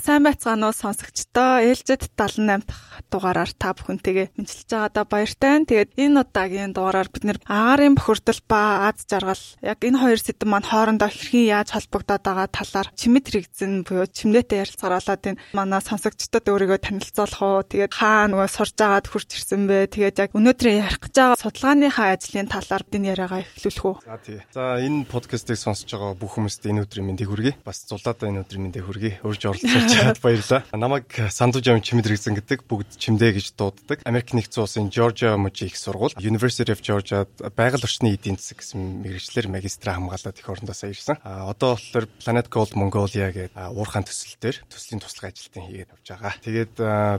сайн байцгаана уу сонсогчдоо. ээлжид 78 дахь дугаараар та бүхэнтэйгээ мэдчилж байгаадаа баяртай. Тэгээд энэ удаагийн дугаараар бид нэр агарын бохирдол ба аз жаргал яг энэ хоёр сэдэв маань хоорондоо хэрхэн яаж холбогдоод байгаа талаар чимэд хэрэгцэн буюу чимнээтэй ярилцгаруулаад энэ манай сонсогчдод өөрийгөө танилцуулах уу. Тэгээд хаа нөгөө сурж агаад хурж ирсэн бэ. Тэгээд яг өнөөдөр ярих гэж байгаа судалгааныхаа ажлын талаар энэ яриагаа эхлүүлэх үү. За тий. За энэ подкастыг сонсож байгаа бүх хүмүүст энэ өдрийн мэндийг хүргэе. Бас зулаадаа энэ өдрийн мэндийг хүргэе. Урьж оролцож чад баярлалаа. Намайг Санду Жам чимэд хэрэгцэн гэдэг бүгд чимдээ гэж дууддаг. Америк нэгдсэн улсын Georgia мужийн их сургууль University of Georgia байгаль орчны эдийн засаг гэсэн мэрэгчлэр магистраа хамгаалаад их орондоосоо ирсэн. А одоо болохоор Planet Gold Mongolia гэдэг уурхаан төсөл дээр төслийн туслах ажилтан хийгээд явж байгаа. Тэгээд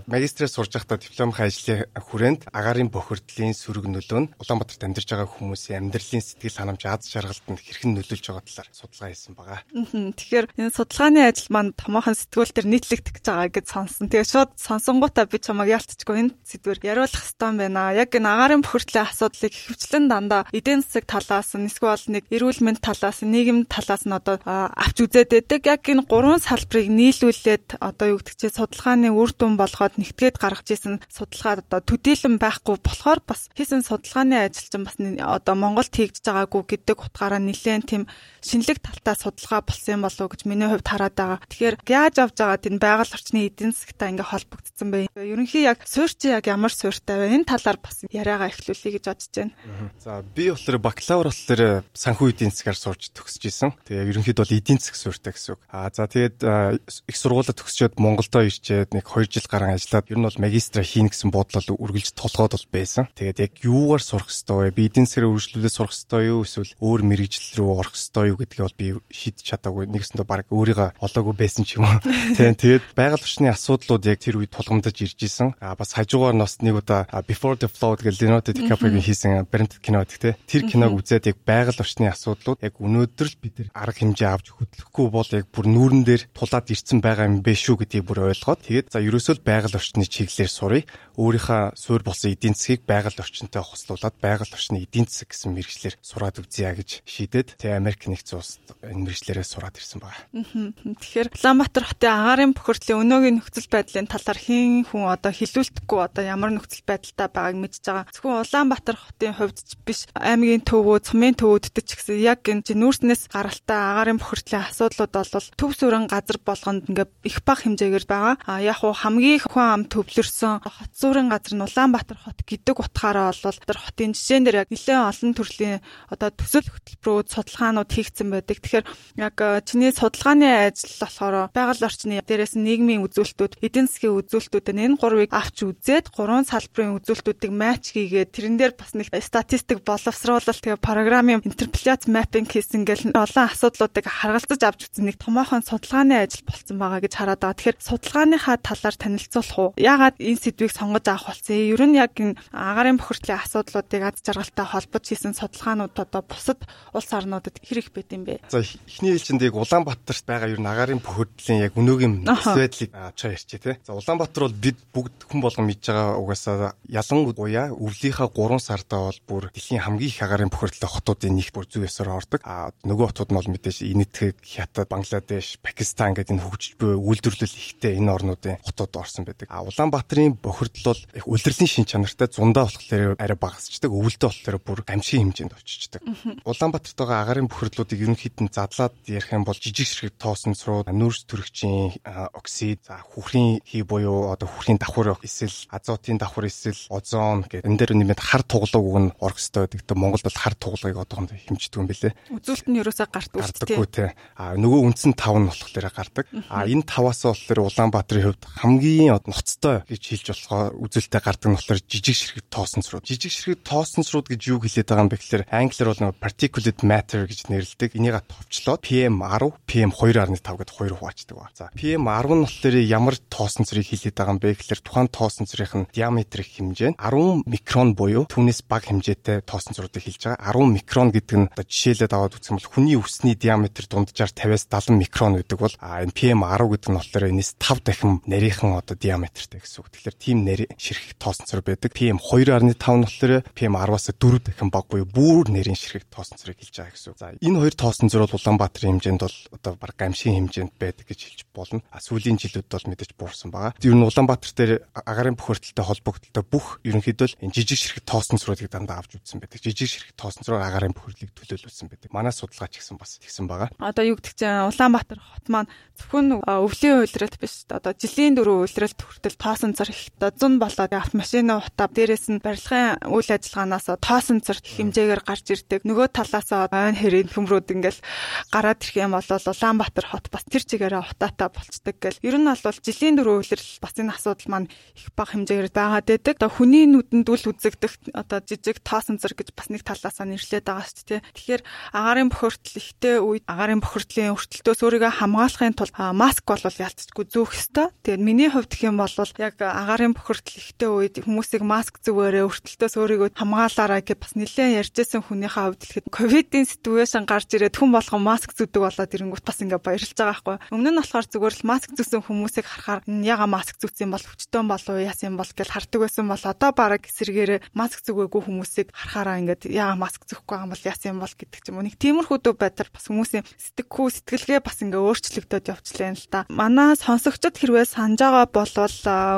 магистраа сурж байхдаа дипломын ажлын хүрээнд агарын бохирдлын сөрөг нөлөө нь Улаанбаатарт амьдарч байгаа хүмүүсийн амьдралын сэтгэл ханамж аз жаргалтанд хэрхэн нөлөөлж байгаа талаар судалгаа хийсэн байгаа. Тэгэхээр энэ судалгааны ажил маань томоохон сэтгүүл төр нийтлэгдэх гэж байгаа гэж сонсон. Тэгээ шууд сонсонгуудаа би чамайг яалтчгүй энэ сэдвэр яриулах хэрэгтэй байна. Яг энэ агарын бохирдлын асуудлыг хөвчлэн дандаа эдийн засаг талаас нь эсвэл нэг эрүүл мэнд талаас нь нийгэм талаас нь одоо авч үзээд байдаг. Яг энэ гурван салбарыг нийлүүлээд одоо юу гэдэг чинь судалгааны үр дүн болгоод нэгтгээд гаргаж исэн судалгаа одоо төдийлөн байхгүй болохоор бас хийсэн судалгааны ажил чинь бас одоо Монголд хийгдэж байгаагүй гэдэг утгаараа нэлээд тийм шинэлэг талтай судалгаа болсон болов уу гэж миний хувьд хараад байгаа. Тэгэхээр яаж авж байгаа энэ байгаль орчны эдийн засгтай ингээ холбогдсон бэ? Ерөнхий яг суурь чи яг ямар суурьтай вэ? Энэ талаар бас яриагаа эхлүүлэе гэж бодож байна. За би болохоор бакалавр болохоор санхүү эдийн засгаар сурч төгсөж исэн. Тэгээ ерөнхийд бол эдийн засаг суурьтай гэсэн үг. Аа за тэгээд их сургуулаа төгсчөөд Монголдо ирчээд нэг 2 жил гарan ажиллаад ер нь бол магистра хийнэ гэсэн бодол үргэлж толгойд бол байсан. Тэгээд яг юугаар сурах ёстой вэ? Би эдийн засгаар үргэлжлүүлээд сурах ёстой юу? Эсвэл өөр мэрэгжил рүү орох ёстой юу гэдгийг бол би шийдэж чадаагүй. Нэгсэндээ баг өөрийгөө олоогүй байсан ч юм уу. Тийм тэгээд байгаль орчны асуудлууд яг тэр үед тулгамдаж ирж исэн. А бас хажуугаар нь бас нэг удаа Before the Flood гэж Leonardo DiCaprio хийсэн Brent кино гэдэг тийм тэр киног үзээд яг байгаль орчны асуудлууд яг өнөөдөр л бид нар арга хэмжээ авч хөдлөхгүй бол яг бүр нүүрэн дээр тулаад ирсэн байгаа юм бэ шүү гэдгийг бүр ойлгоод тэгээд за ерөөсөө л байгаль орчны чиглэлээр сурыг өөрийнхөө суурь болсон эдийн засгийг байгаль орчинтой хослуулад байгаль орчны эдийн засаг гэсэн мэрэгчлэр сураад үзье гэж шийдээд тэгээ Америк нэгдсэн улсад энэ мэрэгчлэрээ сураад ирсэн байна. Тэгэхээр Улаанбаатар хотын агарын бохирдлын өнөөгийн нөхцөл байдлын талаар хэн хүн одоо хилүүлдэхгүй одоо ямар нөхцөл байдалтай байгааг мэдж байгаа. Зөвхөн Улаанбаатар хотын хувьд ч биш аймгийн төвөө, цумын төвөөдд ч гэсэн яг энэ нүүрснээс гаралтай агарын бохирдлын асуудлууд бол төв сүрэн газар болгонд ингээ их бага хэмжээгээр байгаа. А яг уу хамгийн хүн ам төвлөрсөн хот зүүрэн газар нь Улаанбаатар хот гэдэг утгаараа бол тэр хотын жишээн дээр яг нэлээд олон төрлийн одоо төсөл хөтөлбөрүүд судалгаанууд хийгдсэн байдаг. Тэгэхээр яг чиний судалгааны ажил болохоор байгаль орчны дээрээс нийгмийн үзүүлэлтүүд, эдийн засгийн үзүүлэлтүүд энэ гурвыг авч үзээд гурван салбарын үзүүлэлтүүдийг матч хийгээд тэрэн дээр бас нэг статистик боловсруулалт тэгээ програмын интерполяц маппинг хийсэн гэл олон асуудлуудыг харгалзаж авч үзсэн нэг томоохон судалгааны ажил болцсон байгаа гэж хараад байгаа. Тэгэхээр судалгааныхаа талаар танилцуулах уу? Яагаад энэ сэдвийг сонгож авах болсон? Ер нь яг энэ агарын бохирдлын асуудлуудыг аз жаргалтай холбож хийсэн судалгаанууд одоо бусад улс орнуудад хэрэг байд юм бэ? За эхний ээлжинд яг Улаанбаатарт байгаа ер нь агарын бохирдлын яг өнөөгийн байдлыг авчаа ярьчих тий. За Улаанбаатар бол бид бүгд хүн болгон мэдж байгаа угаасаа ялангуяа өвлийнхаа 3 сардаа бол бүр дэлхийн хамгийн их агарын бохирдлын хотуудын нэгт бүр зүй ёсоор ордог. А нөгөө хотууд нь бол мэдээж Инэтхэг, Хятад, Бангладеш, Пакистан гэдэг энэ хөгжиж буй үйлдвэрлэл ихтэй энэ орнуудын хотууд орсон байдаг. А Улаанбаатарын бохирдол бол их улирлын шин чанартай зундаа болохоор арай багасчдаг, өвөлдөө болохоор бүр гамшигын хэмжээнд очиждаг. Улаанбаатарт байгаа агарын бохирдлуудыг ерөнхийд нь задлаад ярих юм бол жижиг ширхэг тоосон црууд, нүүрс төрөгчийн оксид, за хүрхийн хий буюу одоо хүрхийн давхар эсвэл азотын давхар эсвэл озон гэдэг энэ дээр нэмээд хар туглаг үг нь орох байдаг. Тэ Монголд бол хар туглагыг одоохондоо хэмждэг юм билэ. Үзүүлэлт нь ерөөсөө гардаггүй шүү дээ. А нөгөө үндсэн тав нь болохоор гардаг. А энэ таваас болохоор Улаанбаатарын хувьд хамгийн ноцтой гэж хэлж болохоор үзүүлэлтэд гардаг нь болохоор жижиг ширхэг тоосонцрууд. Жижиг ширхэг тоосонцрууд гэж юу хэлээд байгаа юм бэ гэхээр англиар бол нөгөө particulate matter гэж нэрлэдэг. Энийг товчлоод PM10, PM2.5 гэдэг хоёр хуваачдаг ба. За PM10 нь болохоор ямар тоосонцрыг хэлээд байгаа юм бэ гэхээр тухайн тоосон цэрийн диаметрийн хэмжээ нь 10 микрон буюу түүнээс бага хэмжээтэй тоосон цэрүүдийг хэлж байгаа. 10 микрон гэдэг нь одоо жишээлээд аваад үзэх юм бол хүний үсний диаметр дунджаар 50-аас 70 микрон гэдэг бол энэ PM10 гэдэг нь болохоор энэс 5 дахин нарийнхан одоо диаметртэй гэсэн үг. Тэгэхээр тийм нари ширхэг тоосон цэр байдаг. PM2.5 нь болохоор PM10-аас 4 дахин бага буюу бүр нарийн ширхэг тоосон цэрийг хэлж байгаа гэсэн үг. За энэ хоёр тоосон цэр бол Улаанбаатарын хэмжээнд бол одоо баг гамшигын хэмжээнд байдаг гэж хэлж болно. А сүүлийн жилүүд бол мэдээж буурсан байгаа. Ер нь Улаанбаатар дээр агарын бохирдолтой холбогдлолтой бүх ерөнхийдөө энэ жижиг ширхэг тоосон цэрүүдийг дандаа авч үзсэн байдаг. Жижиг ширхэг тоосон цэрээр агарын бохирдлыг төлөөлүүлсэн байдаг. Манай судалгаач гэсэн бас тэгсэн байгаа. Одоо юу гэдэг чинь Улаанбаатар хот маань зөвхөн өвлийн үйлрэлт биш одоо жилийн дөрөв үйлрэлт хүртэл тоосон цар их зун болоод автомашины утаа дээрээс нь барилгын үйл ажиллагаанаас тоосон цар хэмжээгээр гарч ирдэг. Нөгөө талаас ойн хэрийн төмрүүд ингээл гараад ирэх юм бол Улаанбаатар хот бас тэр чигээрээ утаатай болцдог гэл. Ер нь бол жилийн дөрөв үйлрэл бас энэ асуудал маань их бага хэмжээгээр байгаад байдаг. Одоо хүний нүдэнд үл үзэгдэх одоо жижиг тоосон цар гэж бас нэг талаасаа нэрлээд байгаа шүү дээ. Тэгэхээр агарын бохирдол ихтэй үед агарын бохирдлын өртөлтөөс өөрийгөө хамгаалахын тулд маск бол ялцчгүй зүүх ёстой. Тэгээд миний хувьд гэх юм бол яг агарын бохирдол ихтэй үед хүмүүсийг маск зүгээрээ өртөлтөөс өөрийгөө хамгаалаарай гэж бас нэлээд ярьжсэн хүнийхээ хувьд л ковидын ситүэйшн гарч ирээд хүн болгон маск зүүдэг болоод ирэнгүүт бас ингээ баярлж байгаа байхгүй. Өмнө нь болохоор зүгээр л маск зүүсэн хүмүүсийг харахаар яга маск зүүсэн бол хүчтэн болов яасан бол гэж хардаг байсан бол одоо бараг эсэргээрээ маск зүгээгүй хүмүүсийг харахаараа ингээд яга маск зөөхгүй байгаа юм бол яасан бол гэдэг ч юм уу. Нэг тиймэрхүү дүү байдлаар бас хүмүүсийн сэтгэхүй сэтгэлгээ бас ингээ өөрчлөгдөд явчлаа л да. Манай сонсогчдод хэрвээ санаж байгаа бол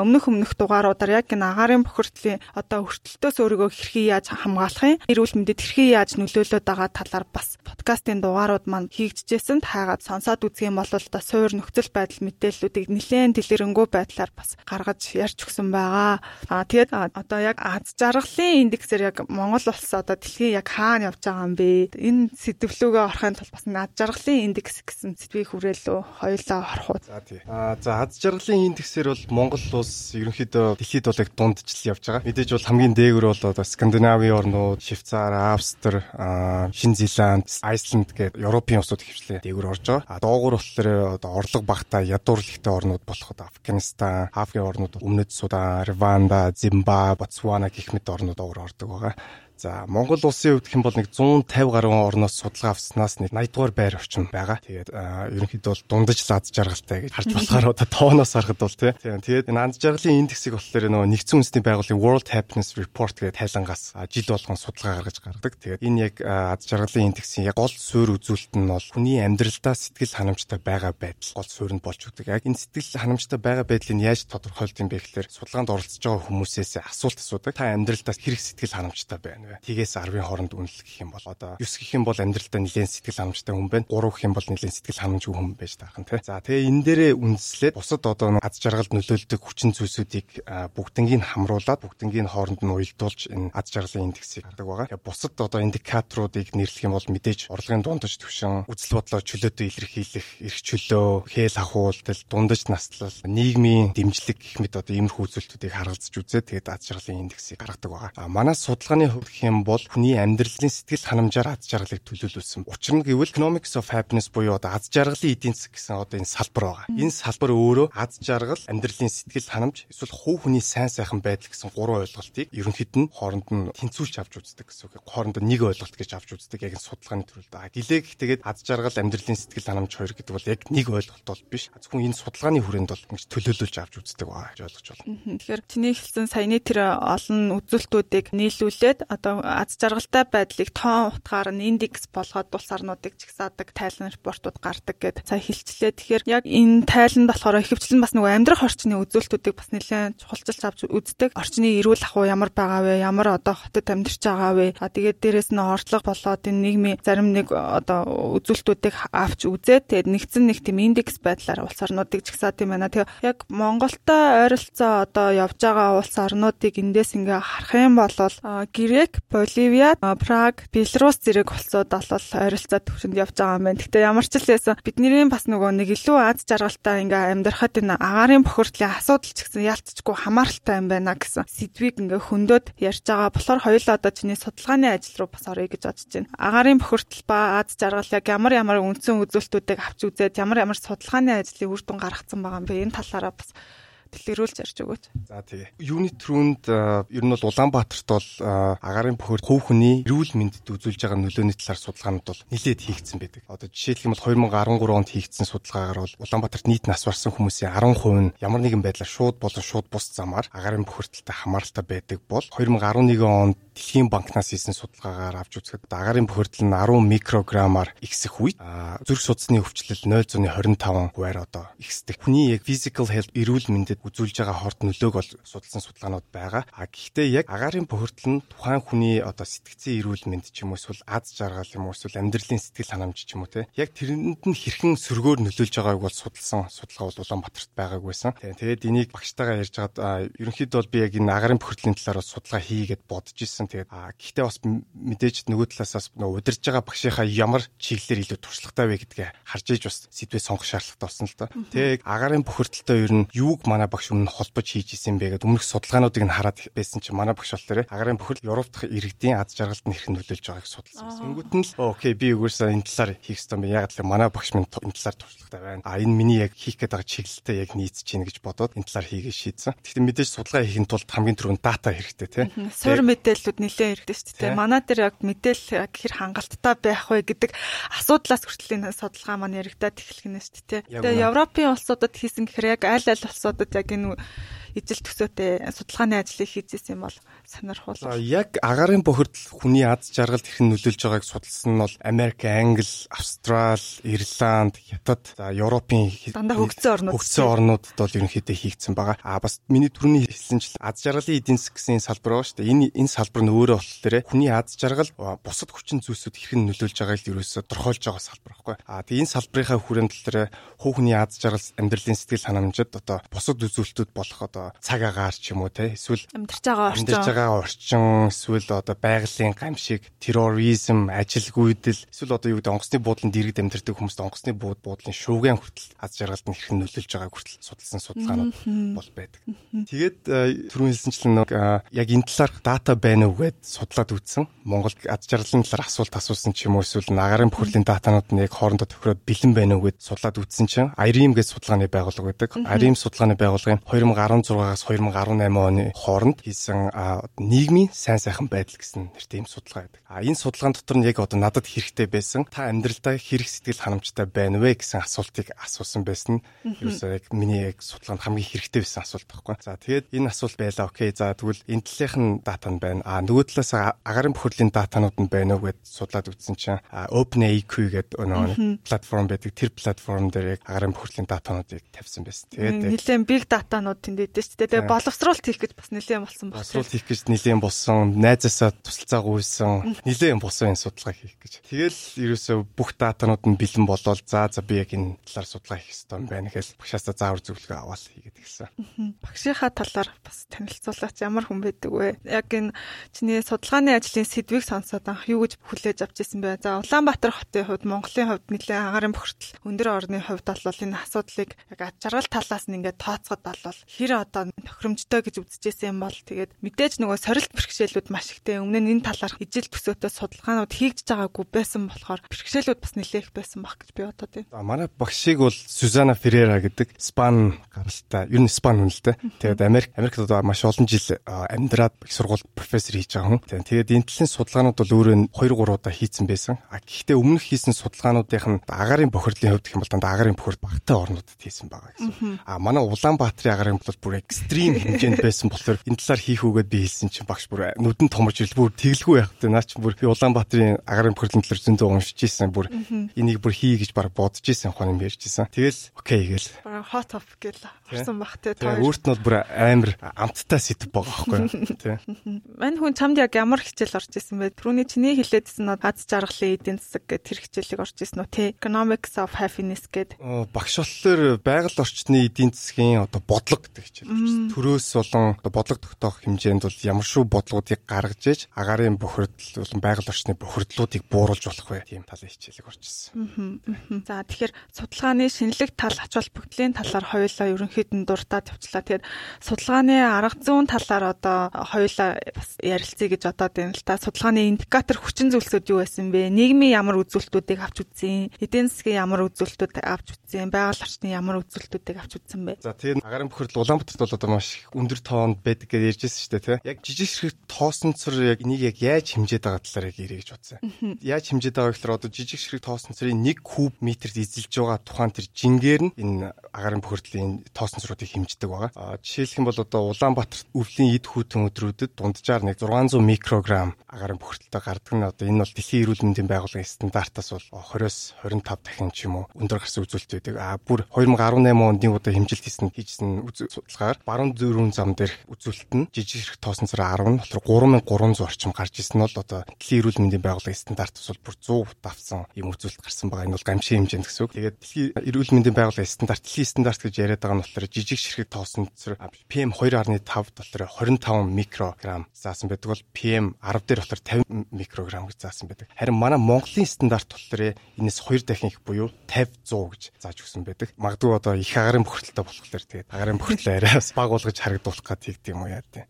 өмнөх өмнөх дугааруудаар яг энэ агарын бохирдлын одоо өртөлтөөс өөрийгөө хэрхэн яаж хамгаалах юм, эрүүл мэндэд хэрхэн яаж нөлөөлөд байгаа талаар бас подкастын дугаарууд маань хийгдчихсэн. Таагаад сонсоод үзэх юм бол одоо суур нөхцөл байдал мэдээллүүдийг нэлээд дэлгэрэнгүй байдлаар бас гаргаж ярьж өгсөн байгаа. Аа тэгээд одоо яг аз жаргалын индексээр яг Монгол улс одоо дэлхийн яг хаана явж байгаа юм бэ? Энэ сэдвлүүгээ орохын тулд бас аз жаргалын индекс гэсэн сэдвийг хүрээлөө хоёулаа орох уу. За тий. Аа за аз жаргалын индексээр бол Монгол улс ерөнхийдөө дэлхийд бол яг дундчл явж байгаа. Мэдээж бол хамгийн дээгүүр бол одоо Скандинавийн орнууд, Швейцар, Австри, Шинэ Зеланд, Айсланд гээд Европын улсууд хөвчлээ дээгүүр орж байгаа. А доогуур болохоор одоо орлого багтаа ядуурлахтай орнууд болох Афганистан, Африкийн орнууд, Өмнөд Судан, Рванда, Зимбабwe, Ботсвана гэх мэт орнууд өөр ордог байгаа. За Монгол улсын хувьд хэм бол нэг 150 гаруй орноос судалгаа авснаас нэг 80 дугаар байр орчим байгаа. Тэгээд ерөнхийдөө бол дундаж лад жаргалтай гэж харж болохоор одоо тооноос харахад бол тийм. Тэгээд энэ анд жаргалын индексийг болохоор нөгөө нэгдсэн үндэсний байгууллагын World Happiness Report гэдэг тайлангаас жил болгон судалгаа гаргаж гаргадаг. Тэгээд энэ яг ад жаргалын индексийн яг гол суурь үзүүлэлт нь бол хүний амьдралдаа сэтгэл ханамжтай байгаа байдал гол суурь нь болж өгдөг. Яг энэ сэтгэл ханамжтай байгаа байдлыг яаж тодорхойлд юм бэ гэхээр судалгаанд оролцож байгаа хүмүүсээс асуулт асуудаг. Та амьдралдаа хэрэг сэтгэл ханамжтай байна байна вэ? Тгээс 10-ын хооронд үнэл гэх юм бол одоо 9 гэх юм бол амьдралдаа нэлээд сэтгэл ханамжтай хүн байна. 3 гэх юм бол нэлээд сэтгэл ханамжгүй хүн байж таахан тий. За тэгээ энэ дээрээ үндэслээд бусад одоо аз жаргалд нөлөөлдөг хүчин зүйлсүүдийг бүгднийг хамруулад бүгднийг хооронд нь уялдуулж энэ аз жаргалын индексийг гаргадаг байгаа. Тэгээ бусад одоо индикаторуудыг нэрлэх юм бол мэдээж орлогын дундаж түвшин, үзэл бодлоо чөлөөтэй илэрхийлэх, эрх чөлөө, хээл ахуултал, дундаж наслал, нийгмийн дэмжлэг гэх мэт одоо иймэрхүү үзүүлэлтүүдийг харгалзаж үзээд тэгээд аз жаргалын индексийг гаргадаг байгаа. А манай судалгааны хувьд гэх юм бол хүний амьдралын сэтгэл ханамжаар аз жаргалыг төлөөлүүлсэн. Учир нь гэвэл economics of happiness буюу одоо аз жаргалын эдийн засаг гэсэн одоо энэ салбар байгаа. Энэ салбар өөрөө аз жаргал, амьдралын сэтгэл ханамж эсвэл хувь хүний сайн сайхан байдал гэсэн гурван ойлголтыг ерөнхийд нь хооронд нь тэнцвүүлж авч үздэг гэсэн үг. Хооронд нь нэг ойлголт гэж авч үздэг яг энэ судалгааны төрөлд. А гэлээг тэгээд аз жаргал, амьдралын сэтгэл ханамж хоёр гэдэг бол яг нэг ойлголт бол биш. Зөвхөн энэ судалгааны хүрээнд бол ингэж төлөөлүүлж авч үздэг байгаа гэж ойлгож байна. Тэгэхээр чиний хэлсэн саяны тэр олон үзүүлэлтүүдийг нийлүүлээд одоо аз жаргалтай байдлыг тоон утгаар нь индекс болгоод улс орнуудыг чагсаадаг тайлан репортууд гардаг гэд сая хэлчлээ. Тэгэхээр яг энэ тайланд болохоор ихэвчлэн бас нөгөө амьдрах орчны үзүүлэлтүүдийг бас нэлээд чухалчилж авч үздэг. Орчны эрүүл ахуй ямар байгаа вэ? Ямар одоо хотод амьдарч байгаа вэ? А тэгээд дээрэс нь орлого болоод энэ нийгмийн зарим нэг одоо үзүүлэлтүүдийг авч үзээд тэгээд нэгдсэн нэг тийм индекс байдлаар улс орнуудыг чагсаад юм байна. Тэгээ яг Монголтой ойролцоо одоо явж байгаа улс орнуудыг эндээс ингээ харах юм бол Грек Чех, Боливия, Праг, Беларусь зэрэг улсууд бол ойролцоо төвшөнд явж байгаа юм байна. Гэтэ ямар ч хэлсэн бидний бас нөгөө нэг илүү аз жаргалтай ингээ амьдрахад энэ агарын бохирдлын асуудал ч гэсэн ялцчгүй хамааралтай юм байна гэсэн сэдвийг ингээ хөндөд ярьж байгаа. Болохоор хоёулаа одоо чиний судалгааны ажил руу бас орё гэж бодож байна. Агарын бохирдол ба аз жаргал яг ямар ямар үндсэн үзүүлэлтүүдийг авч үзээд ямар ямар судалгааны ажлыг үр дүн гаргацсан байгаа юм бэ? Энэ талаараа бас дэлгэрүүлж ярьж өгөөч. За тэгээ. Юнит рүүнд ер нь бол Улаанбаатарт бол агарын бохор хөв хүний эрүүл мэндэд үзүүлж байгаа нөлөөний талаар судалгаанууд бол нэлээд хийгдсэн байдаг. Одоо жишээлх юм бол 2013 онд хийгдсэн судалгаагаар бол Улаанбаатарт нийт нас барсан хүмүүсийн 10% нь ямар нэгэн байдлаар шууд болон шууд бус замаар агарын бохирдолтой хамааралтай байдаг бол 2011 онд Дэлхийн банкнаас хийсэн судалгаагаар авч үзэхэд агарын бохирдол нь 10 микрограммаар ихсэх үед зүрх судасны өвчлөл 0.25 хувиар одоо ихсдэг. Хүний яг physical health эрүүл мэндэд үзүүлж байгаа хорт нөлөөг бол судалсан судалгаанууд байгаа. А гэхдээ яг агарын бохирдол нь тухайн хүний одоо сэтгцийн эрүүл мэнд ч юм уу эсвэл аз жаргал юм уу эсвэл амьдралын сэтгэл ханамж ч юм уу те яг тэрэнд нь хэрхэн сөргөөр нөлөөлж байгааг бол судалсан судалгаа бол Улаанбаатарт байгааг байсан. Тэгээд энийг багштайгаа ярьж хагаад ерөнхийдөө бол би яг энэ агарын бохирдлын талаар судалгаа хийгээд бодож исэн байсан. Тэгээд а гэхдээ бас мэдээж нөгөө талаасаас нөгөө удирж байгаа багшийнхаа ямар чиглэлээр илүү туршлагатай вэ гэдгээ харж иж бас сэдвээ сонгох шаардлагатай болсон л доо. Тэгээд агарын бохирдолтой ер нь юуг манай багш өмнө холбож хийж исэн бэ гэдэг өмнөх судалгаануудыг нь хараад байсан чинь манай багш болохоор агарын бохирдол Европ дахь иргэдийн аз жаргалд нь хэрхэн нөлөөлж байгааг судалсан. Тэнгүүт нь л окей би өгөөсөө энэ талаар хийх ёстой юм. Яг л манай багш минь энэ талаар туршлагатай байна. А энэ миний яг хийх гээд байгаа чиглэлтэй яг нийцж чинь гэж бодоод энэ талаар хийгээ шийдсэн. Гэхдээ мэдээж судалгаа хийхин тулд хамгийн түрүүнд дата хэрэгтэй тийм. Суур мэдээллүүд асуудлууд нэлээд ирдэг шүү дээ. Манай дээр яг мэдээл хэр хангалттай байх вэ гэдэг асуудлаас хүртэл энэ судалгаа маань яригадаад эхлэх нь шүү дээ. Тэгээ Европын улсуудад хийсэн гэхээр яг аль аль улсуудад яг энэ ижил төсөөтэй судалгааны ажлыг хийжсэн юм бол сонирхол. За яг агарын бохирдол хүний аз жаргалд хэрхэн нөлөөлж байгааг судалсан нь бол Америк, Англи, Австрал, Ирланд, Хятад, за Европын дандаа хөгжсөн орнууд хөгжсөн орнуудад бол ерөнхийдөө хийгдсэн байгаа. А бас миний түрүүний хэлсэнчил аз жаргалын эдийн засгийн салбар байгаа шүү дээ. Энэ энэ салбар нь өөрөө болохоор хүний аз жаргал бусад хүчин зүйлсүүд хэрхэн нөлөөлж байгааг ерөөсө тодорхойлж байгаа салбар байхгүй. А тэгээ энэ салбарынхаа хүрээнд болохоор хүүхний аз жаргал, амьдралын сэтгэл ханамжид одоо бусад үзүүлэлтүүд болох одоо цаг агаар ч юм уу те эсвэл амьдарч байгаа орчин амьдарч байгаа орчин эсвэл одоо байгалийн гамшиг терроризм ажилгүйдэл эсвэл одоо юу гэдэг онгоцны буудлын дэргэд амьдардаг хүмүүст онгоцны бууд буудлын шуугиан хүртэл аз жаргалд нь хэрхэн нөлөөлж байгааг хүртэл судалсан судалгаанууд бол байдаг. Тэгээд э, түрүүн хэлсэнчлэн нэг яг энэ талаар дата байна уу гэд судлаад үзсэн. Монголд аз жаргалын талаар асуулт асуусан ч юм уу эсвэл нагарын бохирдлын датанууд нь яг хоорондоо тохироод бэлэн байна уу гэд судлаад үзсэн чинь IRIM гэж судалгааны байгууллага байдаг. IRIM судалгааны байгууллагын 2016 2016-аас 2018 оны хооронд хийсэн нийгмийн сайн сайхан байдал гэсэн нэртэй юм судалгаа байдаг. А энэ судалгаан дотор нь яг одоо надад хэрэгтэй байсан та амьдралдаа хэрэг сэтгэл ханамжтай байна вэ гэсэн асуултыг асуусан байсан. Ерөөсөө яг миний яг судалгаанд хамгийн хэрэгтэй байсан асуулт байхгүй. За тэгээд энэ асуулт байлаа. Окей. За тэгвэл энэ талынхын дата нь байна. А нөгөө талаас агарын бохирдлын датанууд нь байна уу гэд судлаад үзсэн чинь OpenAQ гэдэг нөгөө платформ байдаг. Тэр платформ дээр яг агарын бохирдлын датануудыг тавьсан байсан. Тэгээд нэлээд big датанууд тэнд шүү дээ. Тэгээ боловсруулалт хийх гэж бас нэлээд болсон байна. Боловсруулалт хийх гэж нэлээд болсон. Найзаасаа тусалцаа гуйсан. Нэлээд болсон энэ судалгаа хийх гэж. Тэгэл ерөөсөө бүх датанууд нь бэлэн болоод за за би яг энэ талаар судалгаа хийх хэрэгтэй юм байна гэхэл багшаасаа заавар зөвлөгөө аваад хийгээд гисэн. Багшийнхаа талаар бас танилцуулаач ямар хүн байдаг вэ? Яг энэ чиний судалгааны ажлын сэдвийг сонсоод анх юу гэж хүлээж авч ирсэн бэ? За Улаанбаатар хотын хувьд Монголын хувьд нэлээд агарын бохирдол өндөр орны хувьд бол энэ асуудлыг яг аж аргал талаас нь ингээд тооцоход бол хэр одоо тохиромжтой гэж үзэжсэн юм бол тэгээд мэдээж нөгөө сорилт бэрхшээлүүд маш ихтэй өмнө нь энэ талаар ижил төсөөтэй судалгаанууд хийгдэж байгаагүй байсан болохоор бэрхшээлүүд бас нэлээх байсан баг гэж би бодоод байна. За манай багшийг бол Сюзана Ферера гэдэг Спан гаралтай ер нь Спан хүн л дээ. Тэгээд Америк Америкт одоо маш олон жил амьдраад их сургууль профессор хийж байгаа хүн. Тэгээд энэ талын судалгаанууд бол өөрөө 2 3 удаа хийцэн байсан. А гэхдээ өмнөх хийсэн судалгаануудын агарын бохирдлын хувьд гэх юм бол дандаа агарын бохирд багтай орнуудад хийсэн байгаа гэсэн. А манай Улаанбаатарын агарын бол бүр экстрим хэмжээнд байсан болохоор энэ талаар хийх үгээд би хэлсэн чинь багш бүр нүдэн томорж ирэл бүр тэглгүй байх гэдэг. Наа чи бүр би Улаанбаатарын агарын бохирдлын талаар зөндөө уншиж ийсэн бүр энийг бүр хий гэж баг бодож ийсэн ухаан юм ярьж ийсэн. Тэгэл окей. Бараг hot top гэл харсан бах те. Өөрт нь бол бүр амар амттай сэдв байгаа байхгүй? Тэ. Мань хүн чамд яг ямар хичээл орж исэн бэ? Түрүүний чиний хэлээдсэн нь аз жаргалын эдийн засаг гэх тэр хичээлийг орж исэн үү те? Economics of Happiness гэдэг. Багш болохоор байгаль орчны эдийн засгийн одоо бодлого гэдэг хичээл төрөөс болон бодлого тогтоох хэмжээнд бол ямар шүү бодлогуудыг гаргаж иж агарын бохирдол болон байгаль орчны бохирдлуудыг бууруулж болох вэ? Тийм талын хичээлийг орчихсон. За тэгэхээр судалгааны шинэлэг тал ач холбогдлын талаар хоёулаа ерөнхийд нь дуртаад явчлаа. Тэгэхээр судалгааны арга зүйн талаар одоо хоёулаа бас ярилцъя гэж бодоод байна л та. Судалгааны индикатор хүчин зүйлсүүд юу байсан бэ? Нийгмийн ямар үзүүлэлтүүдийг авч үзсэн? Эдийн засгийн ямар үзүүлэлтүүд авч үзсэн? Байгаль орчны ямар үзүүлэлтүүдийг авч үзсэн бэ? За тэгээд агарын бохирдол Улаанбаатар батарт бол одоо маш өндөр тоонд байдаг гэж ярьжсэн шүү дээ тий. Яг жижиг ширхэг тоосонцор яг энийг яг яаж хэмжээд байгаа талаар яг ярих гэж бодсон. Яаж хэмжээд байгаа гэхээр одоо жижиг ширхэг тоосонцорын 1 куб метрт эзэлж байгаа тухайн тэр жингээр нь энэ агарын бохирдлын тоосонцруудыг хэмждэг байгаа. Жишээлх юм бол одоо Улаанбаатарт өвлийн эд хүүтэн өдрүүдэд дунджаар нэг 600 микрограмм агарын бохирдолтой гардаг нь одоо энэ бол дэлхийн эрүүл мэндийн байгууллагын стандартаас бол 20-с 25 дахин ч юм уу өндөр гарсан үзүүлэлт байдаг. А бүр 2018 онд нэг удаа хэмжилт хийсэн хийжсэн судалгаар баруун дөрвөн зам дээрх үзүүлэлт нь жижиг хэрэг тоосон цараа 10 нь болохоор 3300 орчим гарч ирсэн нь бол одоо дэлхийн эрүүл мэндийн байгууллагын стандартаас бол бүр 100 давсан юм үзүүлэлт гарсан байгаа. Энэ бол гамшигын хэмжээнд гэсэн үг. Тэгээд дэлхийн эрүүл мэндийн байгууллагын стандарт дэлхийн стандарт гэж яриад байгаа нь болохоор жижиг ширхэг тоосон цар PM 2.5 дотор 25 микрограмм заасан байдаг бол PM 10 дээр болохоор 50 микрограмм гэж заасан байдаг. Харин манай Монголын стандарт болохоор энэс 2 дахин их буюу 50 100 гэж зааж өгсөн байдаг. Магадгүй одоо их агарын бохирдолтой болохоор тэгээд агарын бохирдлоо арай бас баг болгож харагдуулах гад хийгд юм уу яа тий.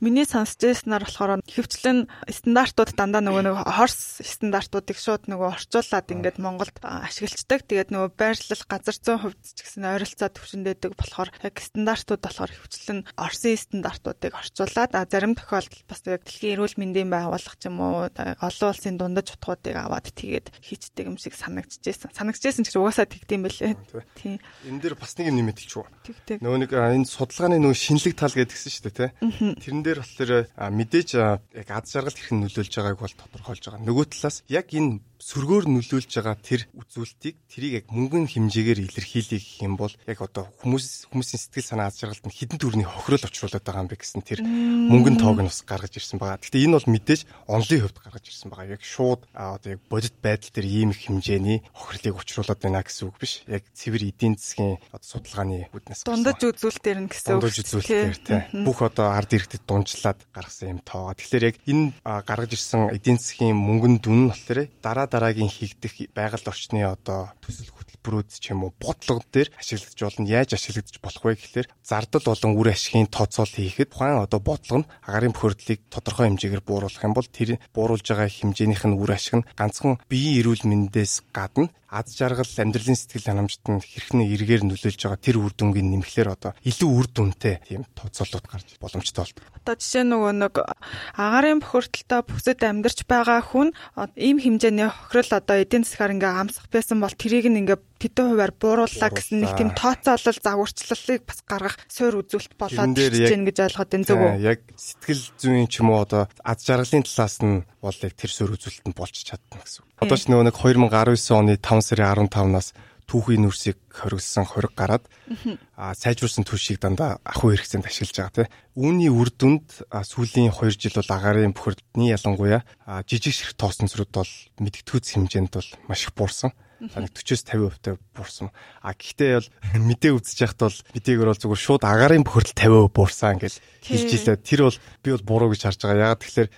Миний сонсч байснаар болохоор хөвчлэн стандартууд дандаа нөгөө нэг хорс стандартуудыг шууд нөгөө орчуулад ингээд Монголд ашигладаг. Тэгээд нөгөө байрлал газар зүйн хувьд ч гэсэн ойролцоо төвшөндөөдөг болохоор яг стандартууд болохоор хөвчлэн Орсын стандартуудыг орчуулад а зарим тохиолдолд бас яг дэлхийн эрүүл мэндийн байгууллага ч юм уу олон улсын дундаж утгуудыг аваад тэгээд хийцдэг юм шиг санагдчихжээ. Санагдчихсэн ч угаасаа тэгдэм байлээ. Тийм. Энэ дээр бас нэг юм нэмээд хэлчихв. Нөгөө нэг энэ судалгааны нөгөө шинэлэг тал гэдгсэн шүү дээ, тий. Тэрэн дээр болохоор мэдээж яг аз жаргалд хэрхэн нөлөөлж байгааг бол тодорхойлж байгаа. Нөгөө талаас яг энэ сөргөөр нөлөөлж байгаа тэр үзүүлэлтийг тэрийг яг мөнгөн хэмжээгээр илэрхийлэх гэх юм бол яг одоо хүмүүс хүмүүсийн сэтгэл санаа аз жаргалд нь хідэн төрний хохирол учруулад байгаа юм бэ гэсэн тэр мөнгөн тоог нь бас гаргаж ирсэн байгаа. Гэхдээ энэ бол мэдээж онлын хувьд гаргаж ирсэн байгаа. Яг шууд одоо яг бодит байдал дээр ийм их хэмжээний хохирлыг учруулад байна гэсэн үг биш. Яг цэвэр эдийн засгийн одоо судалгааны үднэс дундаж үзүүлэлтээр нь гэсэн үг. Дундаж үзүүлэлтээр тий. Бүх одоо ард иргэдэд дунджлаад гаргасан юм тоогоо. Тэгэхээр яг энэ гаргаж ирсэн эдийн засгийн мөнгөн дүн нь болохоор дараа дараа дараагийн хийгдэх байгаль орчны одоо төсөл хөтөлбөрүүд ч юм уу бодлого дээр ашиглаж болно. Яаж ашиглаж болох вэ гэхээр зардал болон үр ашигын тооцоол хийхэд тухайн одоо бодлого нь агарын бохирдлыг тодорхой хэмжээгээр бууруулах юм бол тэр бууруулж байгаа хэмжээнийх нь үр ашиг нь ганцхан биеийн эрүүл мэндээс гадна аз жаргал амьдралын сэтгэл ханамжт нь хэрхэн эргээр нөлөөлж байгаа тэр үр дүнгийн нэмэхлээр одоо илүү үр дүнтэй тийм тооцоолууд гарч боломжтой болдог. Одоо жишээ нөгөө нэг агарын бохирдолтой бүсэд амьдарч байгаа хүн ийм хэмжээний хохирол одоо эдийн засгаар ингээ амсах байсан бол тэрийг нь ингээ тэдэн хувиар буурууллаа гэсэн нэг тийм тооцоолол загварчлалыг бас гаргах суур үзүүлэлт болоод ирж гэн гэж ойлгоод байна зөв үү? Яг сэтгэл зүйн ч юм уу одоо аз жаргалын талаас нь бол яг тэр суур үзүүлэлт нь болж чадна гэсэн. Одоо ч нөгөө нэг 2019 оны 5 сарын 15-наас түүхийн нүрсийг хоригдсан хориг гараад а сайжруулсан түлшийг дандаа ахуй хэрэгцээнд ашиглаж байгаа тийм. Үүний үр дүнд сүүлийн 2 жил бол агарын бохирдны ялангуяа жижиг ширх тоосонцрууд бол мэдгэдэггүйц хэмжээнд бол маш их буурсан. Нэг 40-с 50% таа буурсан. А гэхдээ бол мэдээ үзэж яхад бол мэдээгөр бол зүгээр шууд агарын бохирдол 50% буурсан гэж хэлж илээ. Тэр бол би бол буруу гэж харж байгаа. Ягаад тэгэхээр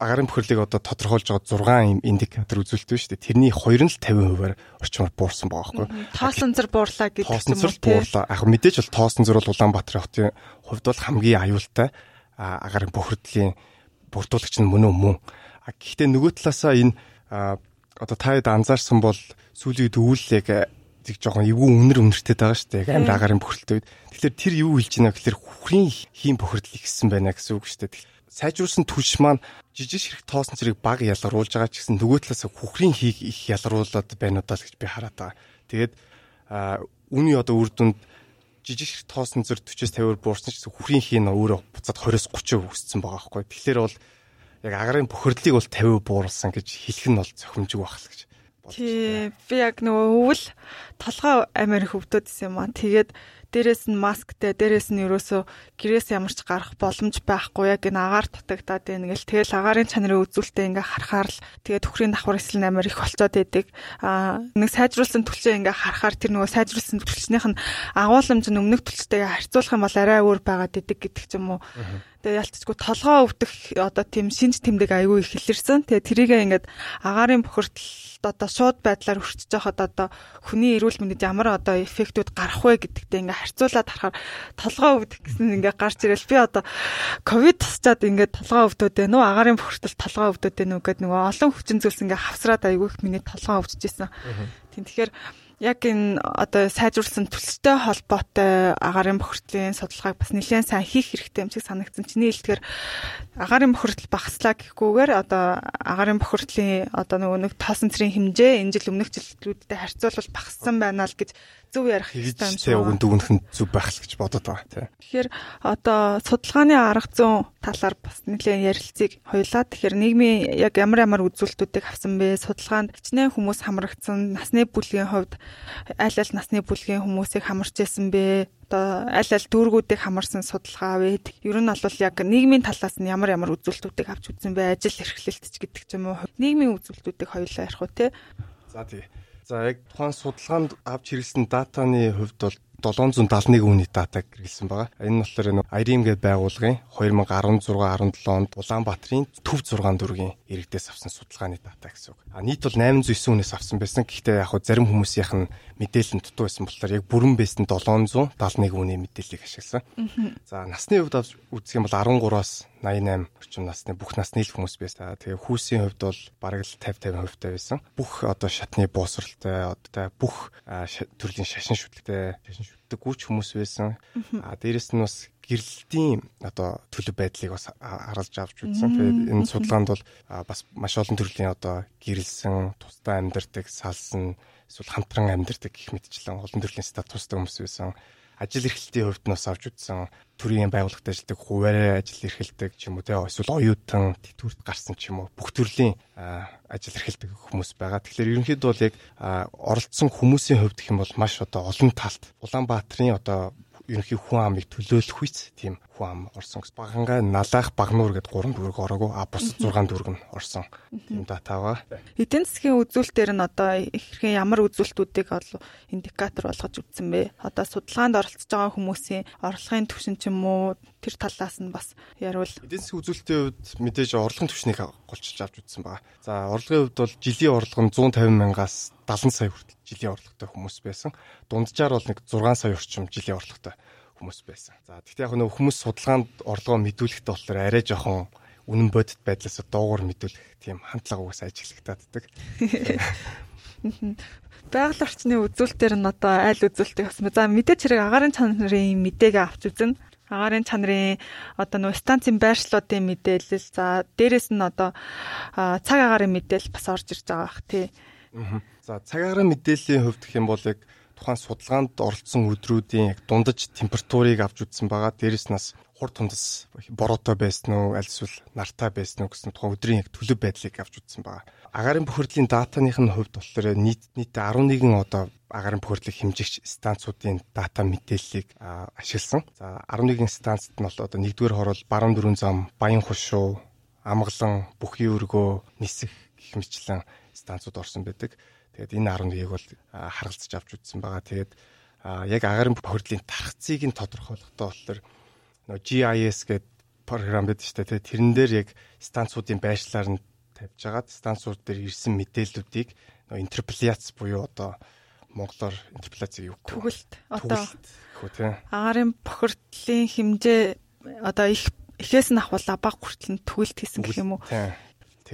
агарын бохирлыг одоо тодорхойлж байгаа 6 юм индикатор байна шүү дээ. Тэрний 2 нь л 50%-аар орчмоор буурсан байгаа байхгүй. Тоосонцор буурлаа гэдэг юм уу? Тоосонцор буурлаа. Яг мэдээж бол тоосонцор бол Улаанбаатар хотын хувьд бол хамгийн аюултай агарын бохирдлын бүрдүүлэгч нь мөн үү мөн. Гэхдээ нөгөө талаасаа энэ одоо та хэд анзаарсан бол сүүлийн дөвүүл яг тэг жоохон эвгүй үнэр үнэртэй байгаа шүү дээ. Яг амир агарын үед. Тэгэхээр тэр юу хэлж байна гэхээр хүхрийн хийм бохирдол ихсэн байна гэсэн үг шүү дээ. Сайжруулсан түлш маань жижиг ширхэг тоосон зэрэг баг ялгаруулж байгаа ч гэсэн нөгөө талаас хүхрийн хийг их ялгаруулад байна удаа л гэж би хараад байгаа. Тэгээд үүний одоо үр дүнд жижиг ширхэг тоосон зэрэг 40-с 50-аар буурсан ч гэсэн хүхрийн хий нь өөрөө буцаад 20-с 30% өссөн байгаа байхгүй. Тэгэхээр бол яг агарын бохирдлыг бол 50% бууруулсан гэж хэлэх нь бол зохимжиг байх л гэж Тий, би яг нөгөө өвөл толгой амир хөвдөд исэн юм аа. Тэгээд дээрэс нь масктай, дээрэс нь ерөөсөө гэрээс ямарч гарах боломж байхгүй яг энэ агаар дутагдаад байна гэл тэгэл агаарын чанарын үзүүлэлтээ ингээ харахаар л тэгээд төхрийн давхар эсэл амар их болцоод байдаг. Аа нэг сайжруулсан төлчөө ингээ харахаар тэр нөгөө сайжруулсан төлчнийх нь агуулмж нь өмнөх төлчтэйгээ харьцуулах юм бол арай өөр байгаад идэг гэдэг ч юм уу. Тэгээ ялцчгүй толгоо өвдөх одоо тийм шинж тэмдэг аягүй их илэрсэн. Тэгээ тэрийгээ ингээд агаарын бохирдол одоо шууд байдлаар өрчөж байхад одоо хүний эрүүл мэндэд ямар одоо эффектүүд гарах вэ гэдэгтээ ингээ харьцуулаад харахаар толгоо өвдөх гэсэн ингээ гарч ирэл би одоо ковид тусчаад ингээ толгоо өвдөд байна уу агарын бохирдол толгоо өвдөд байна уу гэдэг нөгөө олон хүчин зүйлс ингээ хавсраад айгүй их миний толгоо өвдөж исэн. Тийм тэгэхээр яг энэ одоо сайжруулсан төлстэй холбоотой агаарын бохирдлын судалгааг бас нэлээд сайн хийх хэрэгтэй юм шиг санагдсан. Чиний хэлдгээр агаарын бохирдол багаслаа гэхгүйгээр одоо агаарын бохирдлын одоо нөгөө нэг тоосон цэрийн хэмжээ энэ жил өмнөх жилүүдтэй харьцуулбал багассан байна л гэж зөв ярих хэрэгтэй юм шиг. Уг дүгнэх нь зөв байх л гэж бодод байгаа тийм. Тэгэхээр одоо судалгааны арга зүйн талаар бас нэлээд ярилцгийг хоёулаа. Тэгэхээр нийгмийн яг ямар ямар үзүүлэлтүүдийг авсан бэ? Судалгаанд хичнээн хүмүүс хамрагдсан насны бүлгийн хувьд аль аль насны бүлгийн хүмүүсийг хамарч байсан бэ? одоо аль аль дүүргүүдийг хамарсан судалгаа вэ? Ер нь бол яг нийгмийн талаас нь ямар ямар үзүүлэлтүүдийг авч үзсэн бэ? Ажил эрхлэлт ч гэдэг ч юм уу. Нийгмийн үзүүлэлтүүдийг хоёулаа ярих уу те? За тий. За яг тухайн судалгаанд авч хэрэглэсэн датаны хувьд бол 771 үнийн датаг хэрэглэсэн байгаа. Энэ нь болохоор нэг IRIM гэдэг байгууллагын 2016 17 онд Улаанбаатарын төв 6 дүүргийн иргэдээс авсан судалгааны дата гэсэн үг. А нийт бол 809 үнээс авсан байсан. Гэхдээ яг хөө зарим хүмүүсийнх нь мэдээлэл нь дутуу байсан болохоор яг бүрэн бэсэн 771 үнийн мэдээллийг ашигласан. За насны хувьд үзэх юм бол 13-аас 88 орчим насны бүх насны л хүмүүс байсан. Тэгээ хүүсийн хувьд бол бараг л 50 50% таа байсан. Бүх одоо шатны боосралтай одоо бүх төрлийн шашин шүтлэгтэй шашин шүтдэг гүч хүмүүс байсан. А дээрэс нь бас гэрлэлтийн одоо төлөв байдлыг бас харуулж авч үзсэн. Тэгээд энэ судалгаанд бол бас маш олон төрлийн одоо гэрэлсэн, тусдаа амьдардаг, салсан, эсвэл хамтран амьдардаг гэх мэтчлэн олон төрлийн статустай хүмүүс байсан ажил эрхлэлтийн хувьд нас авч үзсэн төрийн байгууллагад ажилладаг хуваарай ажил эрхэлдэг ч юм уу те эсвэл оюутан тэтгэврт гарсан ч юм уу бүх төрлийн ажил эрхэлдэг хүмүүс байгаа. Тэгэхээр ерөнхийдөө бол яг оролцсон хүмүүсийн хувьд гэх юм бол маш одоо олон талт Улаанбаатарын одоо ерөнхий хүн амыг төлөөлөх үйс тийм хүн ам орсон гэсэн. Багангаа налаах багнуур гэдэг гурван дүүрэг ороогүй а бусад 6 дүүрэг нь орсон. Тийм дата байгаа. Эдийн засгийн үзүүлэлтээр нь одоо хэрхэн ямар үзүүлэлтүүдийг ол индикатор болгож үзсэн бэ? Одоо судалгаанд оролцож байгаа хүмүүсийн орлогын түвшин ч юм уу тэр талаас нь бас яривал эдийн засгийн үзүүлэлтийн хувьд мэдээж орлогын түвшнийг голчилж авч үзсэн байгаа. За орлогын хувьд бол жилийн орлого нь 150 мянгаас 70 сая хүртэл жилийн орлоготой хүмүүс байсан. Дунджаар бол нэг 6 сая орчим жилийн орлоготой хүмүүс байсан. За тэгтээ яг нөх хүмүүс судалгаанд орлогоо мэдүүлэхдээ болохоор арай жоохон үнэн бодит байдлаас дуугар мэдүүлэх тийм хандлага угсаа ажиглагтааддаг. Байгаль орчны үзүүлэлтээр нь одоо айл үзүүлэлтийг авсан. За мэдээч хэрэг агарын чанарын мэдээг авч үзэн агарын чанарын одоо нөө станцын байршлуудын мэдээлэл за дээрэс нь одоо цаг агарын мэдээлэл бас орж ирж байгаа бах тий. За цаг агарын мэдээллийн хувьд гэх юм бол яг тухайн судалгаанд оролцсон өдрүүдийн яг дундаж температурыг авч үзсэн байгаа. Дээрэс нас хур тундас бороотой байсан уу, аль эсвэл нартай байсан уу гэсэн тухайн өдрийн яг төлөв байдлыг авч үзсэн байгаа. Агарын бохирдлын датаных нь хувьд болохоор нийт нийт 11 одоо агарын бохирдлыг хэмжигч станцуудын дата мэдээллийг ашигласан. За 11 станцд нь бол одоо нэгдүгээр хорол баруун дөрүн зам, баян хушуу, амгалан, бүхий өргөө, нисэх гэх мэтлэн станцууд орсон байдаг. Тэгээд энэ 11-ийг бол харгалзаж авч үзсэн байгаа. Тэгээд яг агарын бохирдлын тархцыг нь тодорхойлохдоо болохоор нөө GIS гэдэг програм байдаг шүү дээ. Тэрэн дээр яг станцуудын байршлаар нь тавьж агаад станцууд дээр ирсэн мэдээллүүдийг нөө интерполяц буюу одоо монголоор интерполяцийг юу гэх вэ? Түгэлт. Одоо агарын бохирдлын хэмжээ одоо их эхээс нь ахвала баг хүртэл нь түгэлт хийсэн гэх юм уу?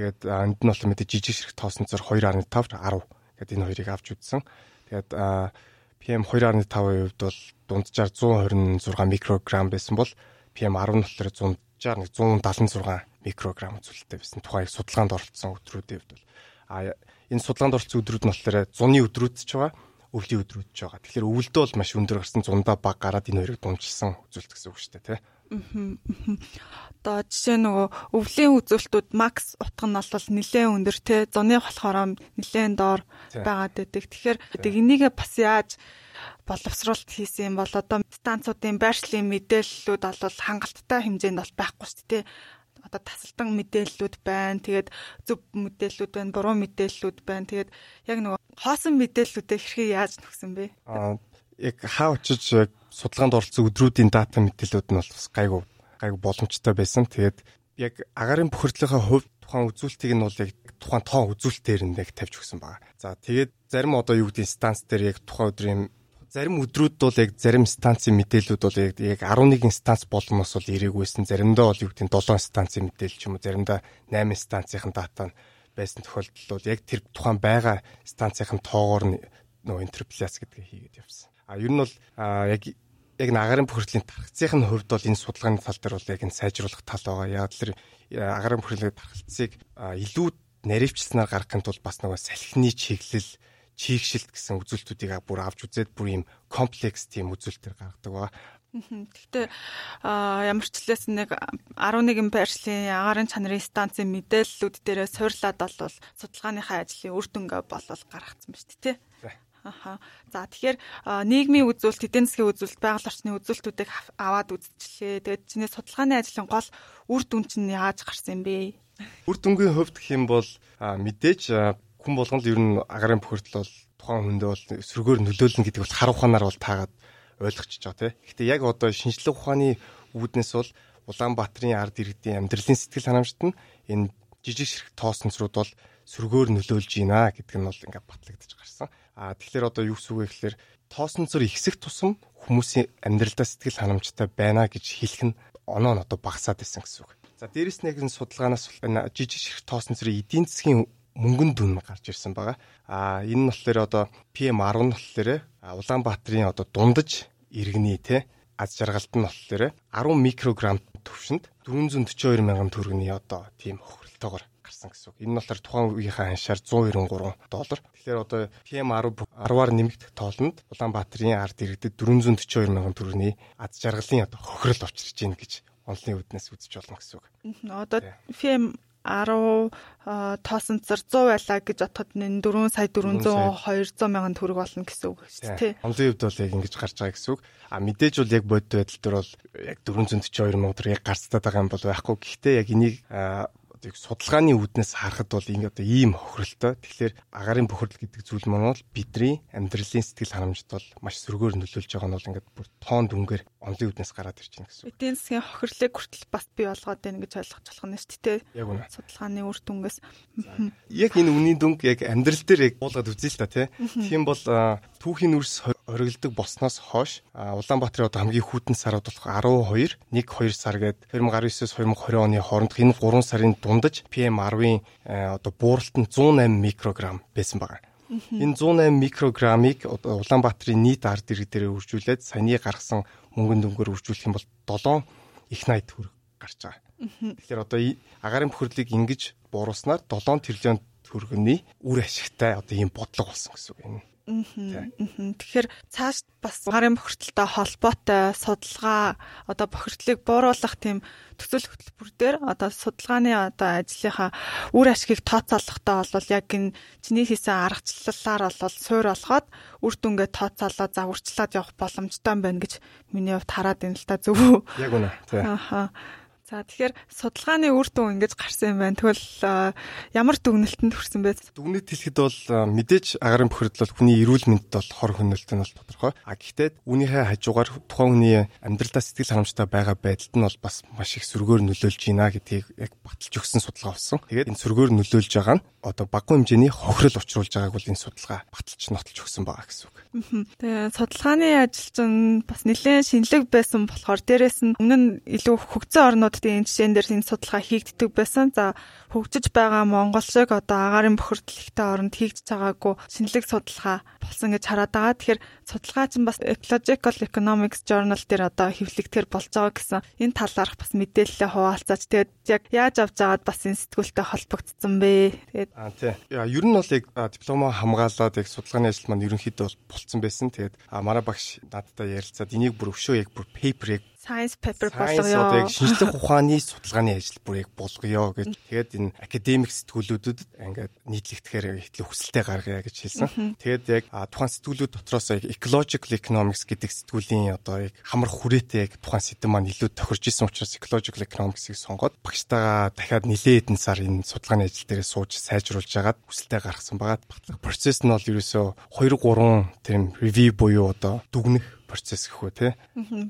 Тэгээд энд нь бол мэдээ жижиг ширхэг тоосон цар 2.5 10 гэдэг энэ хоёрыг авч үзсэн. Тэгээд PM 2.5-ийн хувьд бол дунджаар 126 микрограмм байсан бол PM 10 нь болохоор дунджаар 176 микрограмм үзүүлэлттэй байсан. Тухайн судалгаанд оролцсон өдрүүдийн хувьд бол а энэ судалгаанд оролцсон өдрүүд нь болохоор зуны өдрүүд ч байгаа өвлийн өдрүүд ч байгаа. Тэгэхээр өвөлдөө бол маш өндөр гарсан зундаа баг гараад энэ хоёрыг дунжилсан үзүүлэлт гэсэн үг шүү дээ, тий. Одоо жишээ нөгөө өвлийн үзүүлэлтүүд макс утга нь бол нэлээд өндөр те зуны болохоор нэлээд доор байгаад байдаг. Тэгэхээр энийг бас яаж боловсруулалт хийсэн юм бол одоо станцуудын байршлын мэдээллүүд бол хангалттай хэмжээнд бол байхгүй шүү дээ одоо тасалдан мэдээллүүд байна. Тэгээд зөв мэдээллүүд байна, буруу мэдээллүүд байна. Тэгээд яг нөгөө хоосон мэдээллүүдээ хэрхэн яаж нөхсөн бэ? Аа яг хаа очиж яг судалгаанд оролцсон өдрүүдийн дата мэдээллүүд нь бол бас гайгүй гайгүй боломжтой байсан. Тэгээд яг агарын бохирдлынхаа хувьд тухайн үзүүлэлтийг нь бол яг тухайн тоон үзүүлэлтээр нь яг тавьж өгсөн байгаа. За тэгээд зарим одоо юу гэдэг станц дээр яг тухайн өдрийн зарим өдрүүд бол яг зарим станцын мэдээллүүд бол яг яг 11 станц болгоноос бол ирээгүйсэн. Заримдаа бол юу гэдэг нь 7 станцын мэдээлэл ч юм уу, заримдаа 8 станцын дата нь байсан тохиолдол бол яг тэр тухайн байгаа станцын тоогоор нөгөө интерпляс гэдгийг хийгээд явсан. А ер нь бол яг яг агарын бохирдлын тархацын хувьд бол энэ судалгааны тал дээр бол яг энэ сайжруулах тал байгаа. Яг л агарын бохирдлын тархацыг илүү наривчлснаар гаргахын тулд бас нөгөө салхины чиглэл чийгшилт гэсэн үзүүлэлтүүдийг бүр авч үзээд бүр ийм комплекс тийм үзүүлэлтээр гаргадаг байгаа. Гэхдээ ямар ч лээс нэг 11 байршлын агарын чанарын станцын мэдээллүүд дээрээ суурлаад бол судалгааныхаа ажлын үр дүнгээ болол гаргацсан ба шүү дээ. Аха. За тэгэхээр нийгмийн үзүүлэлт, эдийн засгийн үзүүлэлт, байгаль орчны үзүүлэлтүүдийг аваад үзчихлээ. Тэгээд чиний судалгааны ажлын гол үр дүн чинь яаж гарсан юм бэ? Үр дүнгийн хувьд гэх юм бол мэдээж хүн болгонд ер нь агарын бохирдол бол тухайн хүндээ бол сөргөөр нөлөөлнө гэдэг бол хар ухаанаар бол таагаад ойлгочихж байгаа тийм. Гэхдээ яг одоо шинжлэх ухааны үүднээс бол Улаанбаатарын ард иргэдийн амьдралын сэтгэл ханамжт нь энэ жижиг ширхэг тоосонцрууд бол сөргөөр нөлөөлж байна гэдэг нь бол ингээд батлагдаж гарсан. А тэгэхээр одоо юу гэсэн үг вэ гэхээр тоосонцор ихсэх тусам хүмүүсийн амьдралдаа сэтгэл ханамжтай байна гэж хэлэх нь оноо нь одоо багасаад байсан гэсэн үг. За дээрэс энэ судалгаанаас жижиг ширхэг тоосонцрын эдийн засгийн мөнгөн дүн гарч ирсэн байгаа. А энэ нь болохоор одоо PM10 нь болохоор Улаанбаатарын одоо дундаж иргэний те аз жаргалт нь болохоор 10 микрограмм төвшөнд 442 мянган төгрөгийн одоо тийм хохиролтойгоор гарсан гэсэн үг. Энэ нь болохоор тухайн үеийнхээ аншаар 193 доллар. Тэгэхээр одоо PM10 10-аар нэмэгдэх тоолонд Улаанбаатарын ард иргэдэд 442 мянган төгрөгийн аз жаргалын одоо хохирол учрж байна гэж онлын үүднээс үзэж болно гэсэн үг. Одоо PM 10 тоосонцор 100 байлаа гэж отоход энэ 4 сая 400 200 мянган төгрөг болно гэсэн үг шүү дээ. Онлын хувьд бол яг ингэж гарч байгаа гэсэн үг. А мэдээж бол яг бодит байдал дээр бол яг 442 мянга төгрөг яг гарцтаад байгаа юм бол байхгүй. Гэхдээ яг энийг одоо судалгааны үүднээс харахад бол ингэ одоо ийм хохиролтой. Тэгэхээр агарын бохирдол гэдэг зүйл маань бол бидний амьдралын сэтгэл ханамжт бол маш сөргөөр нөлөөлж байгаа нь бол ингээд бүр тоон дүнгээр онлын үүднээс гараад ирж байна гэсэн. Эдийн засгийн хохирлыг хүртэл бас бий болгоод байна гэж ойлгож болох нь шүү дээ. Яг үнэ. Судалгааны үр дүнгээс. Яг энэ үнийн дүнг яг амьдрал дээр яг буулгаад үзье л та тий. Тийм бол түүхийн үрс оргилдог болсноос хойш Улаанбаатарын одоо хамгийн хүйтэн сарууд болох 12, 1 2 сар гээд 2019-с 2020 оны хоорондох энэ 3 сарын дундаж PM10-ын одоо бууралт нь 108 микрограмм байсан байгаа. Энэ 108 микрограммыг Улаанбаатарын нийт ард иргэд дээр үржүүлээд саяны гаргасан мөнгөн дүнгээр үржүүлэх юм бол 7 их 80 төгрөг гарч байгаа. Тэгэхээр одоо агарын бохирдлыг ингэж бууруулснаар 7 тэрлион төгрөгийн үр ашигтай одоо ийм бодлого болсон гэсэн үг юм. Тэгэхээр цааш бас гарын бохирдолтой холбоотой судалгаа одоо бохирдлыг бууруулах тийм төсөл хөтөлбөр дээр одоо судалгааны одоо ажлынхаа үр ашгийг тооцоолохдоо бол яг энэ чиний хийсэн аргачлалаар бол суур олгоод үр дүнгээ тооцоолоод загварчлаад явах боломжтой байна гэж миний хувьд хараад байна л та зөв үү? Яг үнэ. Ахаа. За тэгэхээр судалгааны үр дүн ингэж гарсан юм байна. Тэгвэл ямар дүгнэлтэнд хүрсэн бэ? Дүгнэлт хэлэхэд бол мэдээж агарын бохирдол бол хүний эрүүл мэндэд бол хор хөнөөлт нь бол тодорхой. А гэхдээ үүнийхээ хажуугаар тухайн хүний амьдралдаа сэтгэл ханамжтай байгаа байдалд нь бол бас маш их сөргөөр нөлөөлж байна гэдгийг яг баталж өгсөн судалгаа болсон. Тэгээд энэ сөргөөр нөлөөлж байгаа нь одоо баггүй хэмжээний хохирол учруулж байгааг бол энэ судалгаа баталж нотолж өгсөн байгаа гэсэн үг. Тэгээ судалгааны ажил чинь бас нэлээд шинэлэг байсан болохоор дээрэс нь өмнө нь илүү хөгжсөн орнуудын энэ жишээн дээр энэ судалгаа хийгддэг байсан. За хөгжиж байгаа Монгол шиг одоо агарын бохирдол ихтэй оронд хийгдэж байгаагүй шинэлэг судалгаа болсон гэж хараад байгаа. Тэгэхээр судалгаа чинь бас Ecological Economics Journal дээр одоо хэвлэгдэхэр болж байгаа гэсэн энэ талаарх бас мэдээлэлээ хуваалцаач. Тэгээд яг яаж авч байгаад бас энэ сэтгүүлтэй холбогдсон бэ? Тэгээд аа тий. Яа ер нь бол яг дипломо хамгаалаад яг судалгааны ажил маань ерөнхийдөө болцсон байсан. Тэгээд манай багш надтай ярилцаад энийг бүр өвшөө яг бүр paper яг science paper болгоё. Шинжлэх ухааны судалгааны ажил бүр яг болгоё гэж. Тэгээд энэ академик сэтгүүлүүдэд ингээд нийтлэгдэхээр хэтлээ хүсэлтэд гаргая гэж хэлсэн. Тэгээд яг тухайн сэтгүүлүүд дотроос яг ecological economics гэдэг сэтгүүлийн одоо яг хамар хүрээтэй яг тухайн сэдэв маань илүү тохирж исэн учраас ecological economics-ийг сонгоод багштайгаа дахиад нэлээд хэдэн сар энэ судалгааны ажил дээр сууж сайжруулж агаад хүсэлтэд гаргасан байгаа. Батлах процесс нь бол ерөөсөө 2 3 тийм review буюу одоо дүгнэх процесс гэхүү те.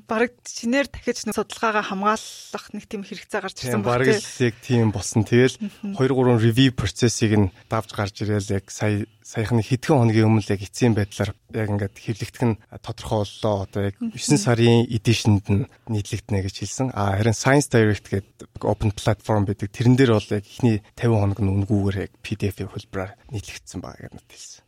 Бараг шинээр дахиж нэг судалгаагаа хамгаалах нэг тийм хэрэгцээ гарч ирсэн баг. Бараг яг тийм болсон. Тэгэл 2 3 review процессыг нь давж гарч ирээл яг сая саяхны хэдхэн хоногийн өмнө яг эцсийн байдлаар яг ингээд хэвлэгдэх нь тодорхой боллоо. Одоо яг 9 сарын эдишнд нь нийтлэгдэнэ гэж хэлсэн. А харин Science Direct гэдэг open platform байдаг. Тэрэн дээр бол яг ихний 50 хоног нь үнгүүгээр яг PDF-ийн хөлбраар нийтлэгдсэн байгаа гэж хэлсэн.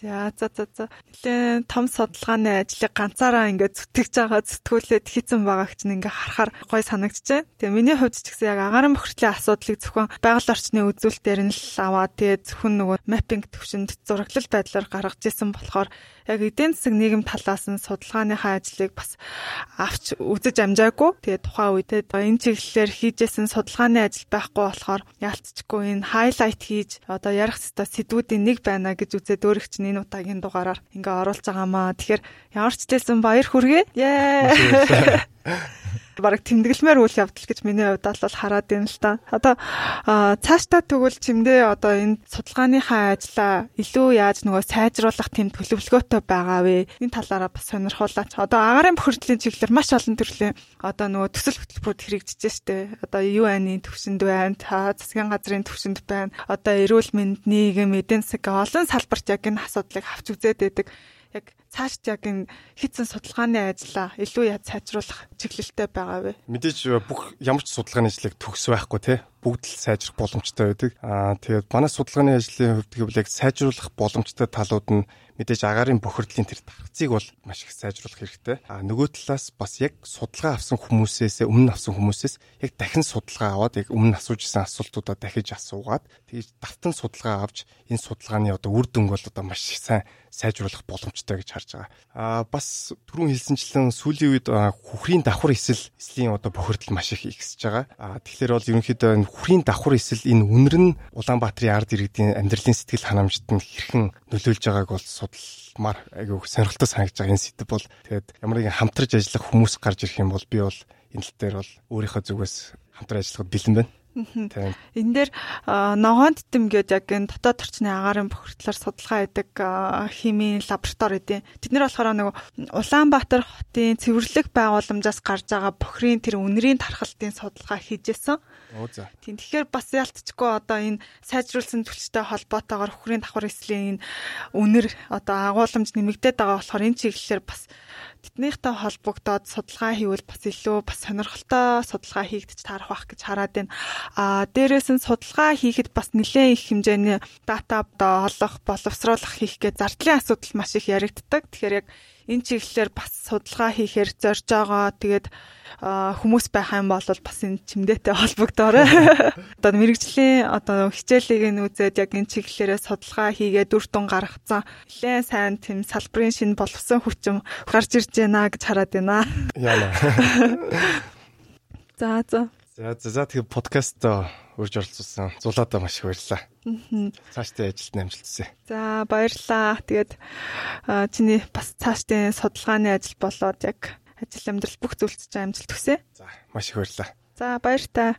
За за за за. Нилээн том судалгааны ажлыг ганцаараа ингээд зүтгэж байгаа зүтгүүлээд хийцэн байгааг чинь ингээд харахаар гой санагдчихэ. Тэгээ миний хувьд ч гэсэн яг агаарын бохирдлын асуудлыг зөвхөн байгаль орчны үзүүлэлтээр нь л аваад тэгээ зөвхөн нөгөө mapping төвшөнд зураглал байдлаар гаргаж исэн болохоор яг эдийн засаг нийгэм талаас нь судалгааныхаа ажлыг бас авч үзэж амжаагүй. Тэгээ тухайн үедээ энэ чиглэлээр хийжсэн судалгааны ажил байхгүй болохоор яалтчгүй энэ хайлайт хийж одоо ярих хэвээр сэдвүүдийн нэг байна гэж үзээд өөрөг чинь энэ удаагийн дугаараар ингээ оруулж байгаамаа. Тэгэхээр ямар ч хэлсэн баяр хүргэе. Яа. Бараг тэмдэглэмээр үйл явдал гэж миний хувьд бол хараад байна л та. Одоо цаашдаа тэгвэл чимдээ одоо энэ судалгааныхаа ажлаа илүү яаж нөгөө сайжруулах тийм төлөвлөгөөтэй байгаа вэ? Энэ талаараа бас сонирхуулаач. Одоо агарын бохирдлын чиглэлээр маш олон төрлийн одоо нөгөө төсөл хөтөлбөрүүд хэрэгжиж штэ. Одоо UN-ийн төвшөнд байна, та засгийн газрын төвшөнд байна. Одоо эрүүл мэнд, нийгэм, эдийн засаг олон салбарт яг энэ асуудлыг авч үзээд байдаг яг цаашд яг энэ хийцэн судалгааны ажлаа илүү яаж сайжруулах чиглэлтэй байгаа вэ? Мэдээж бүх ямар ч судалгааны ажлыг төгс байхгүй те бүгд л сайжрах боломжтой байдаг. Аа тэгээд манай судалгааны ажлын хувьд гэвэл яг сайжруулах боломжтой талууд нь мэдээж агарын бохирдлын тэр тархацыг бол маш их сайжруулах хэрэгтэй. А нөгөө талаас бас яг судалгаа авсан хүмүүсээс өмнө авсан хүмүүсээс яг дахин судалгаа аваад яг өмнө асууж исэн асуултуудаа дахиж асуугаад тэгж давтан судалгаа авч энэ судалгааны одоо үр дүнг бол одоо маш их сайн сайжруулах боломжтой гэж харж байгаа. А бас түрүүн хэлсэнчлэн сүүлийн үед хүхрийн давхар эсэл эслийн одоо бохирдол маш их ихсэж байгаа. А тэгэхээр бол ерөнхийдөө хүхрийн давхар эсэл энэ үнэр нь Улаанбаатарын ард иргэдийн амьдралын сэтгэл ханамжид нь хэрхэн нөлөөлж байгааг бол судалмаар айгүй сонирхолтой санагдж байгаа энэ сэдв бол тэгээд ямар нэгэн хамтарч ажиллах хүмүүс гарч ирэх юм бол би бол энэ тал дээр бол өөрийнхөө зүгээс хамтран ажиллахад бэлэн байна. Энэ дээр ногоон титэм гэдэг яг энэ дотоод орчны агаарын бохирдлоор судалгаа хийдэг химийн лаборатори эдийн. Тэд нэр болохоор нэг Улаанбаатар хотын цэвэрлэг байгууламжаас гарч байгаа бохирын тэр үнэрийн тархалтын судалгаа хийжсэн. Тийм тэгэхээр бас ялтчгүй одоо энэ сайжруулсан түлштэй холбоотойгоор хөхрийн давхар эслийн энэ үнэр одоо агуулмж нэмэгдээд байгаа болохоор энэ чиглэлээр бас тэднийхтэй холбогдоод судалгаа хийвэл бас илүү бас сонирхолтой судалгаа хийгдэж таарах байх гэж хараад байна. А дээрээс нь судалгаа хийхэд бас нэлээд их хэмжээний дата олох, боловсруулах хийх гэж зардлын асуудал маш их яригддаг. Тэгэхээр яг энэ чиглэлээр бас судалгаа хийхээр зорж байгаа. Тэгээд хүмүүс байх юм бол бас энэ чимдээтэй холбогдоорой. Одоо мэрэгжлийн одоо хичээлийг нь үзээд яг энэ чиглэлээрээ судалгаа хийгээд үр дүн гаргацсан. Нэлээд сайн тийм салбарын шинэ боловсон хүчим гарч ирж байна гэж хараад байна. Яана. За за. За за за тэгээ подкаст урьж оролцуулсан. Зулаадаа маш их баярлалаа. Цаашдын ажилд амжилт хүсье. За баярлалаа. Тэгээд чиний бас цаашдын судалгааны ажил болоод яг ажил амьдрал бүх зүйлд амжилт хүсье. За маш их баярлалаа. За баяр та.